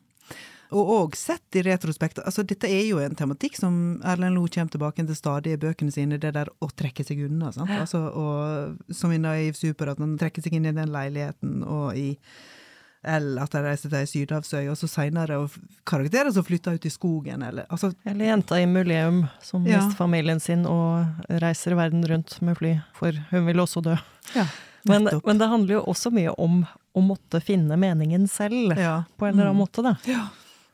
S1: Og òg sett i retrospekt, altså dette er jo en tematikk som Erlend Lo kommer tilbake til stadig i bøkene sine, det der å trekke seg unna. sant? Altså, og, som i Naiv Super, at han trekker seg inn i den leiligheten, og i eller at de reiser til ei sydhavsøy, og så seinere karakterer som flytter ut i skogen, eller altså
S2: Eller jenta i Muleum som
S1: Ja.
S2: mister familien sin og reiser verden rundt med fly, for hun vil også dø.
S1: Ja,
S2: Men, men det handler jo også mye om å måtte finne meningen selv,
S1: ja.
S2: på en eller annen
S1: Mm.
S2: måte, da.
S1: Ja.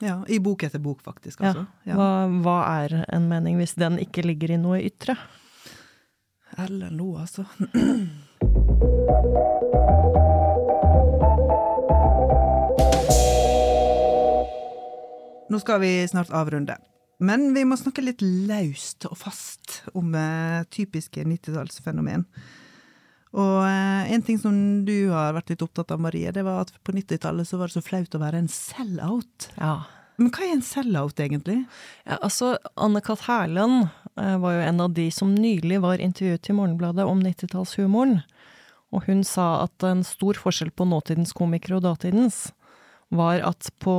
S1: Ja. I bok etter bok, faktisk. Altså. Ja.
S2: Hva, hva er en mening hvis den ikke ligger i noe ytre?
S1: Ellen Lo, altså. Nå skal vi snart avrunde. Men vi må snakke litt løst og fast om eh, typiske 90-tallsfenomen. Og eh, en ting som du har vært litt opptatt av, Marie, det var at på 90-tallet så var det så flaut å være en sell-out.
S2: Ja.
S1: Men hva er en sell-out, egentlig?
S2: Ja, altså, Anne-Kat. Hærland eh, var jo en av de som nylig var intervjuet i Morgenbladet om 90-tallshumoren. Og hun sa at en stor forskjell på nåtidens komikere og datidens var at på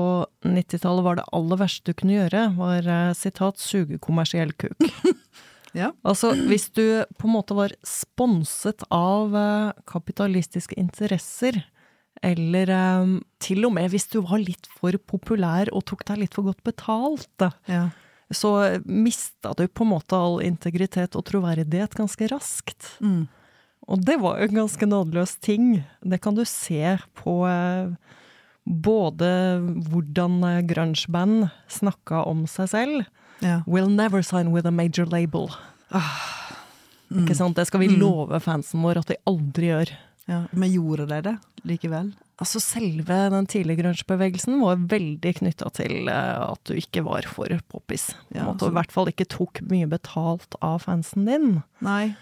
S2: 90-tallet var det aller verste du kunne gjøre, var eh, sitat 'suge kommersiell kuk'.
S1: Ja.
S2: Altså, hvis du på en måte var sponset av eh, kapitalistiske interesser, eller eh, til og med hvis du var litt for populær og tok deg litt for godt betalt,
S1: Ja.
S2: så mista du på en måte all integritet og troverdighet ganske raskt.
S1: Mm.
S2: Og det var jo en ganske nådeløs ting. Det kan du se på eh, både hvordan grungeband snakka om seg selv.
S1: Ja.
S2: We'll never sign with a major label.
S1: Mm.
S2: Ikke sant? Det skal vi love fansen vår at vi aldri gjør.
S1: ja. Men gjorde de det likevel?
S2: Altså Selve den tidlige grungebevegelsen var veldig knytta til eh, at du ikke var for poppis.
S1: Ja,
S2: altså. I hvert fall ikke tok mye betalt av fansen din.
S1: Nei.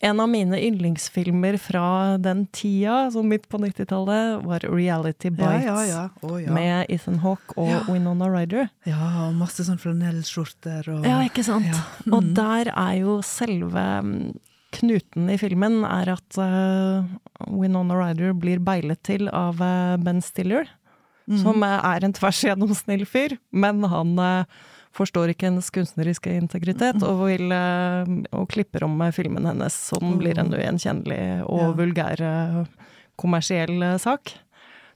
S2: En av mine yndlingsfilmer fra den tida, som midt på 90-tallet, var Reality Bites.
S1: ja, ja. oh, ja.
S2: Med Ethan Hawke og. Winona Ryder.
S1: Ja, og masse sånn flanellskjorter og
S2: Ja, ikke sant?
S1: Ja.
S2: Og
S1: Mm.
S2: der er jo selve mm, knuten i filmen er at uh, Winona Ryder blir beilet til av uh, Ben Stiller,
S1: Mm.
S2: som uh, er en tvers igjennom snill fyr, men han eh, forstår ikke hennes kunstneriske integritet og, vil, eh, og klipper om eh, filmen hennes, så den blir en ugjenkjennelig og
S1: Ja.
S2: vulgær eh, kommersiell sak.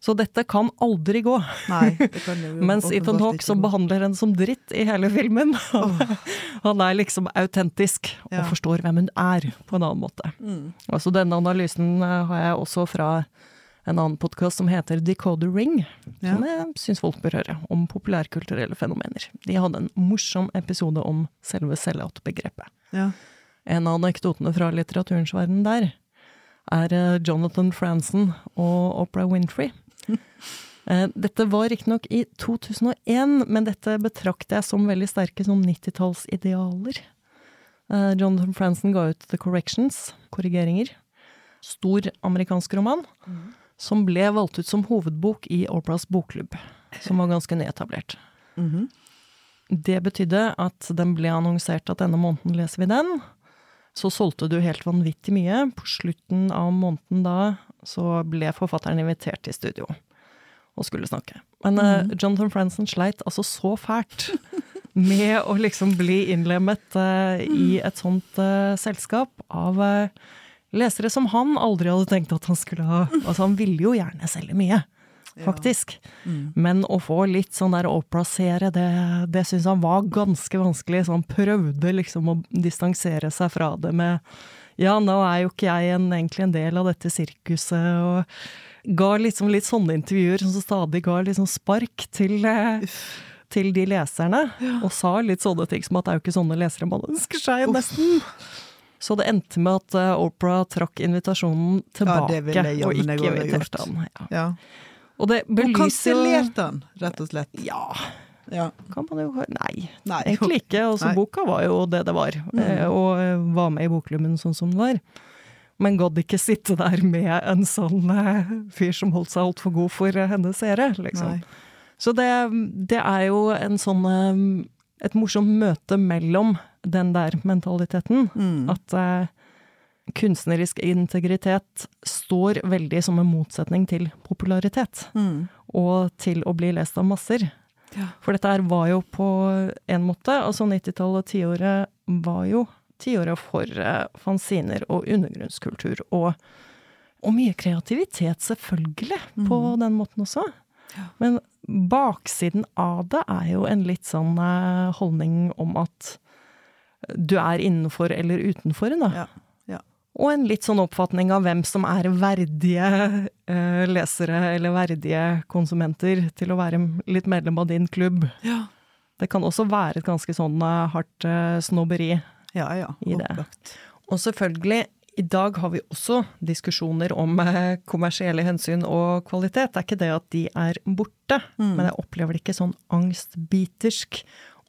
S2: Så dette kan aldri gå.
S1: Nei, det kan
S2: Mens Ethan Hawke, som behandler henne som dritt i hele filmen, han er liksom autentisk og forstår hvem hun er, på en annen måte.
S1: Mm.
S2: Altså Denne analysen har jeg også fra en annen podkast som heter Decoder Ring,
S1: Ja.
S2: som jeg syns folk bør høre, om populærkulturelle fenomener. De hadde en morsom episode om selve sellout-begrepet.
S1: Ja.
S2: En av anekdotene fra litteraturens verden der er eh, Jonathan Franzen og Oprah Winfrey. Eh, Dette var riktignok i 2001, men dette betrakter jeg som veldig sterke som 90-tallsidealer. Eh, Jonathan Franzen ga ut The Corrections, korrigeringer. Stor amerikansk roman, som ble valgt ut som hovedbok i Operas bokklubb, som var ganske nyetablert.
S1: Mhm.
S2: Det betydde at den ble annonsert at denne måneden leser vi den. Så solgte du helt vanvittig mye. På slutten av måneden da så ble forfatteren invitert til studio og skulle snakke. Men eh, Jonathan Franzen sleit altså så fælt med å liksom bli innlemmet uh, i et sånt uh, selskap av eh, lesere som han aldri hadde tenkt at han skulle ha. Altså han ville jo gjerne selge mye. faktisk.
S1: Mm.
S2: Men å få litt sånn der å plassere det, det syns han var ganske vanskelig. Så han prøvde liksom å distansere seg fra det med Ja, nå er jo ikke jeg en, egentlig en del av dette sirkuset, og ga liksom litt sånne intervjuer som stadig ga sånn spark til eh, til de leserne, og sa litt sånne ting som at det er jo ikke sånne lesere man ønsker seg, nesten. Så det endte med at uh, Opera trakk invitasjonen tilbake,
S1: ja, jeg
S2: og ikke inviterte han. Ja.
S1: Ja.
S2: Og det belyser Hun
S1: kansellerte han, rett og slett.
S2: Ja,
S1: Ja.
S2: kan man jo Nei,
S1: Nei.
S2: egentlig ikke. Altså,
S1: Nei.
S2: boka var jo det det var, mm. og eh, var med i bokklubben sånn som den var. Men gadd ikke sitte der med en sånn eh, fyr som holdt seg altfor god for eh, hennes seere, liksom.
S1: Nei.
S2: Så det, det er jo en sånn eh, Et morsomt møte mellom den der mentaliteten.
S1: Mm.
S2: At eh, kunstnerisk integritet står veldig som en motsetning til popularitet.
S1: Mm.
S2: Og til å bli lest av masser.
S1: Ja.
S2: For dette her var jo på en måte Altså 90-tallet og tiåret var jo tiåret for eh, fanziner og undergrunnskultur. Og, og mye kreativitet, selvfølgelig, på den måten også. Men baksiden av det er jo en litt sånn eh, holdning om at du er innenfor eller utenfor, da.
S1: Ja. Ja.
S2: Og en litt sånn oppfatning av hvem som er verdige eh, lesere eller verdige konsumenter til å være litt medlem av din klubb.
S1: Ja.
S2: Det kan også være et ganske sånn eh, hardt eh, snobberi.
S1: Ja, ja.
S2: I det.
S1: Opplagt.
S2: Og selvfølgelig, i dag har vi også diskusjoner om eh, kommersielle hensyn og kvalitet. Det er ikke det at de er borte, men jeg opplever det ikke sånn angstbitersk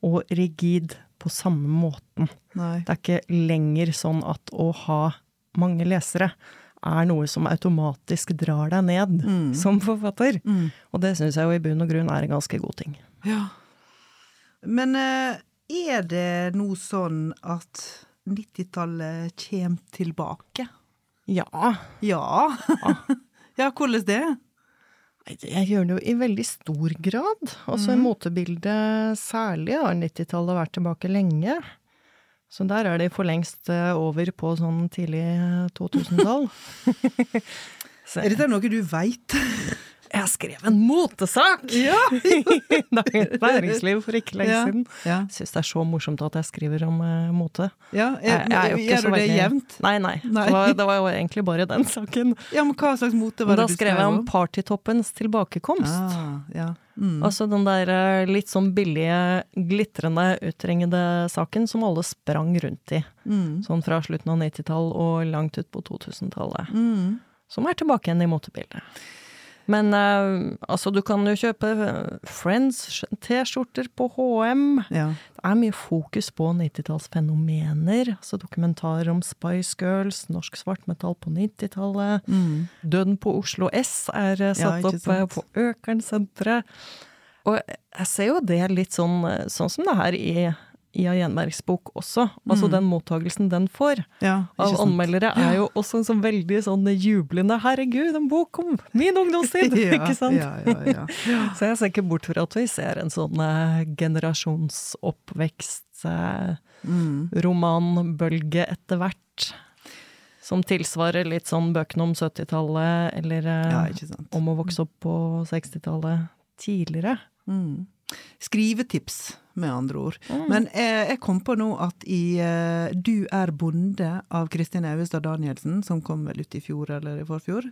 S2: og rigid på samme måten.
S1: Nei.
S2: Det er ikke lenger sånn at å ha mange lesere er noe som automatisk drar deg ned som forfatter.
S1: Mm.
S2: Og det syns jeg jo i bunn og grunn er en ganske god ting.
S1: Ja. Men eh, er det nå sånn at 90-tallet kommer tilbake?
S2: Ja.
S1: Ja. ja, hvordan det?
S2: Jeg gjør det jo i veldig stor grad. Altså i motebildet særlig har 90-tallet vært tilbake lenge. Så der er de for lengst eh, over på sånn tidlig 2000-tall. Så
S1: Er dette noe du veit?
S2: Jeg skrev en motesak!
S1: Ja!
S2: Dagens Næringsliv for ikke lenge
S1: Ja.
S2: siden.
S1: Ja.
S2: Jeg syns det er så morsomt at jeg skriver om uh, mote.
S1: ja.
S2: Jeg- jeg ikke
S1: Gjør du det jevnt?
S2: Nei, nei.
S1: Nei.
S2: Det, var, det var jo egentlig bare den saken.
S1: Ja, men hva slags mote var
S2: Da
S1: det du
S2: skrev Da skrev jeg om
S1: om?
S2: partytoppens tilbakekomst.
S1: Ah, ja. Mm.
S2: Altså den der eh, litt sånn billige, glitrende, utringede saken som alle sprang rundt i.
S1: Mm.
S2: Sånn fra slutten av 90-tall og langt ut på 2000-tallet.
S1: Mm.
S2: Som er tilbake igjen i motebildet. Men uh, altså, du kan jo kjøpe eh, Friends-T-skjorter på HM.
S1: Ja.
S2: Det er mye fokus på 90-tallsfenomener. Altså dokumentarer om Spice Girls, norsk svartmetall på 90-tallet.
S1: Mm.
S2: Døden på Oslo S er
S1: uh,
S2: satt
S1: ja,
S2: opp
S1: uh,
S2: på Økernsenteret. Og jeg ser jo det litt sånn, sånn som det her i Ia Gjenbergs bok også. Altså den mottagelsen den får
S1: ja,
S2: av
S1: Mm.
S2: anmeldere er jo også en sånn veldig sånn jublende 'herregud, en bok om min ungdomstid'!
S1: Ja,
S2: ikke sant?
S1: Ja, ja, ja.
S2: Så jeg ser ikke bort fra at vi ser en sånn eh, generasjonsoppvekst, eh,
S1: Mm.
S2: etter hvert. Som tilsvarer litt sånn bøkene om 70-tallet, eller eh, om å vokse opp på 60-tallet tidligere.
S1: Mm. Skrivetips, med andre ord.
S2: Mm.
S1: Men eh, jeg kom på nå at i eh, Du er bonde av Kristin Auestad Danielsen, som kom vel ut i fjor eller i forfjor,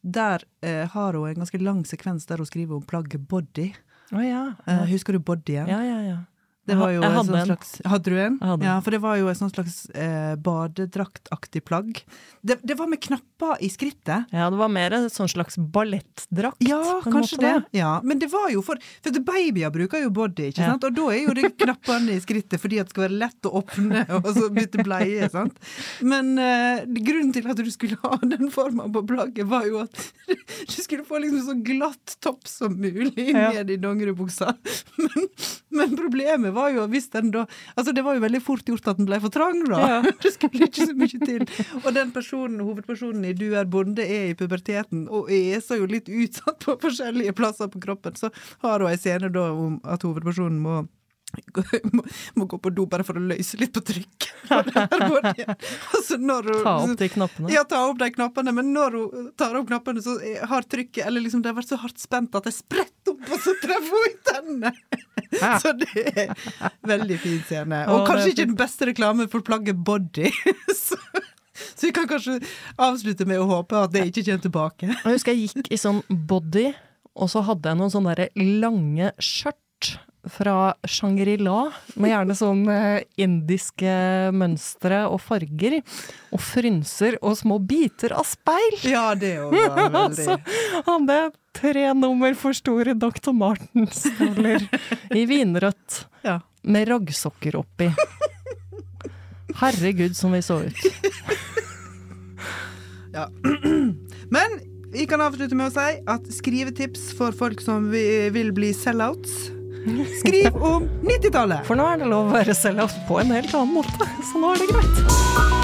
S1: der eh, har hun en ganske lang sekvens der hun skriver om plagget body.
S2: Oh, ja.
S1: Eh, husker du bodyen?
S2: Ja, ja, ja.
S1: Det var jo
S2: jeg hadde en.
S1: slags Hadde du en?
S2: Hadde.
S1: Ja, for det var jo et sånt slags eh, badedraktaktig plagg. Det, det var med knapper i skrittet.
S2: Ja, det var mer en sånn slags ballettdrakt.
S1: Ja, kanskje det. Ja, men det var jo for For babyer bruker jo body, ikke
S2: Ja.
S1: sant? Og da er jo det knappene i skrittet fordi at det skal være lett å åpne og så bytte bleie, sant. Men eh, grunnen til at du skulle ha den forma på plagget, var jo at du skulle få liksom så glatt topp som mulig
S2: Ja.
S1: ned i dongeribuksa. Men, men problemet var jo hvis den da Altså, det var jo veldig fort gjort at den ble for trang, da.
S2: Ja.
S1: Det skulle ikke så mye til. Og den personen, hovedpersonen i Du er bonde er i puberteten og er så jo litt utsatt på forskjellige plasser på kroppen. Så har hun en scene da om at hovedpersonen må må, må gå på do bare for å løse litt på trykk. altså når hun,
S2: Ta opp de knappene.
S1: Ja, ta opp de knappene, men når hun tar opp knappene, så har trykket Eller liksom det har vært så hardt spent at det spretter opp, og så treffer hun i tennene! så det er veldig fin scene. Og kanskje ikke den beste reklame for plagget body. så, så vi kan kanskje avslutte med å håpe at det ikke kommer tilbake.
S2: Jeg husker jeg gikk i sånn body, og så hadde jeg noen sånne lange skjørt fra Shangri-La, med gjerne sånn eh, indiske mønstre og farger, og frynser og små biter av speil.
S1: Ja, det var veldig
S2: Så hadde jeg tre nummer for store Dr. Martens-støvler i vinrødt,
S1: Ja.
S2: med raggsokker oppi. Herregud, som vi så ut.
S1: Ja. Men vi kan avslutte med å si at skrivetips for folk som vil bli sellouts. Skriv om 90-tallet!
S2: For nå er det lov å være sellout på en helt annen måte, så nå er det greit.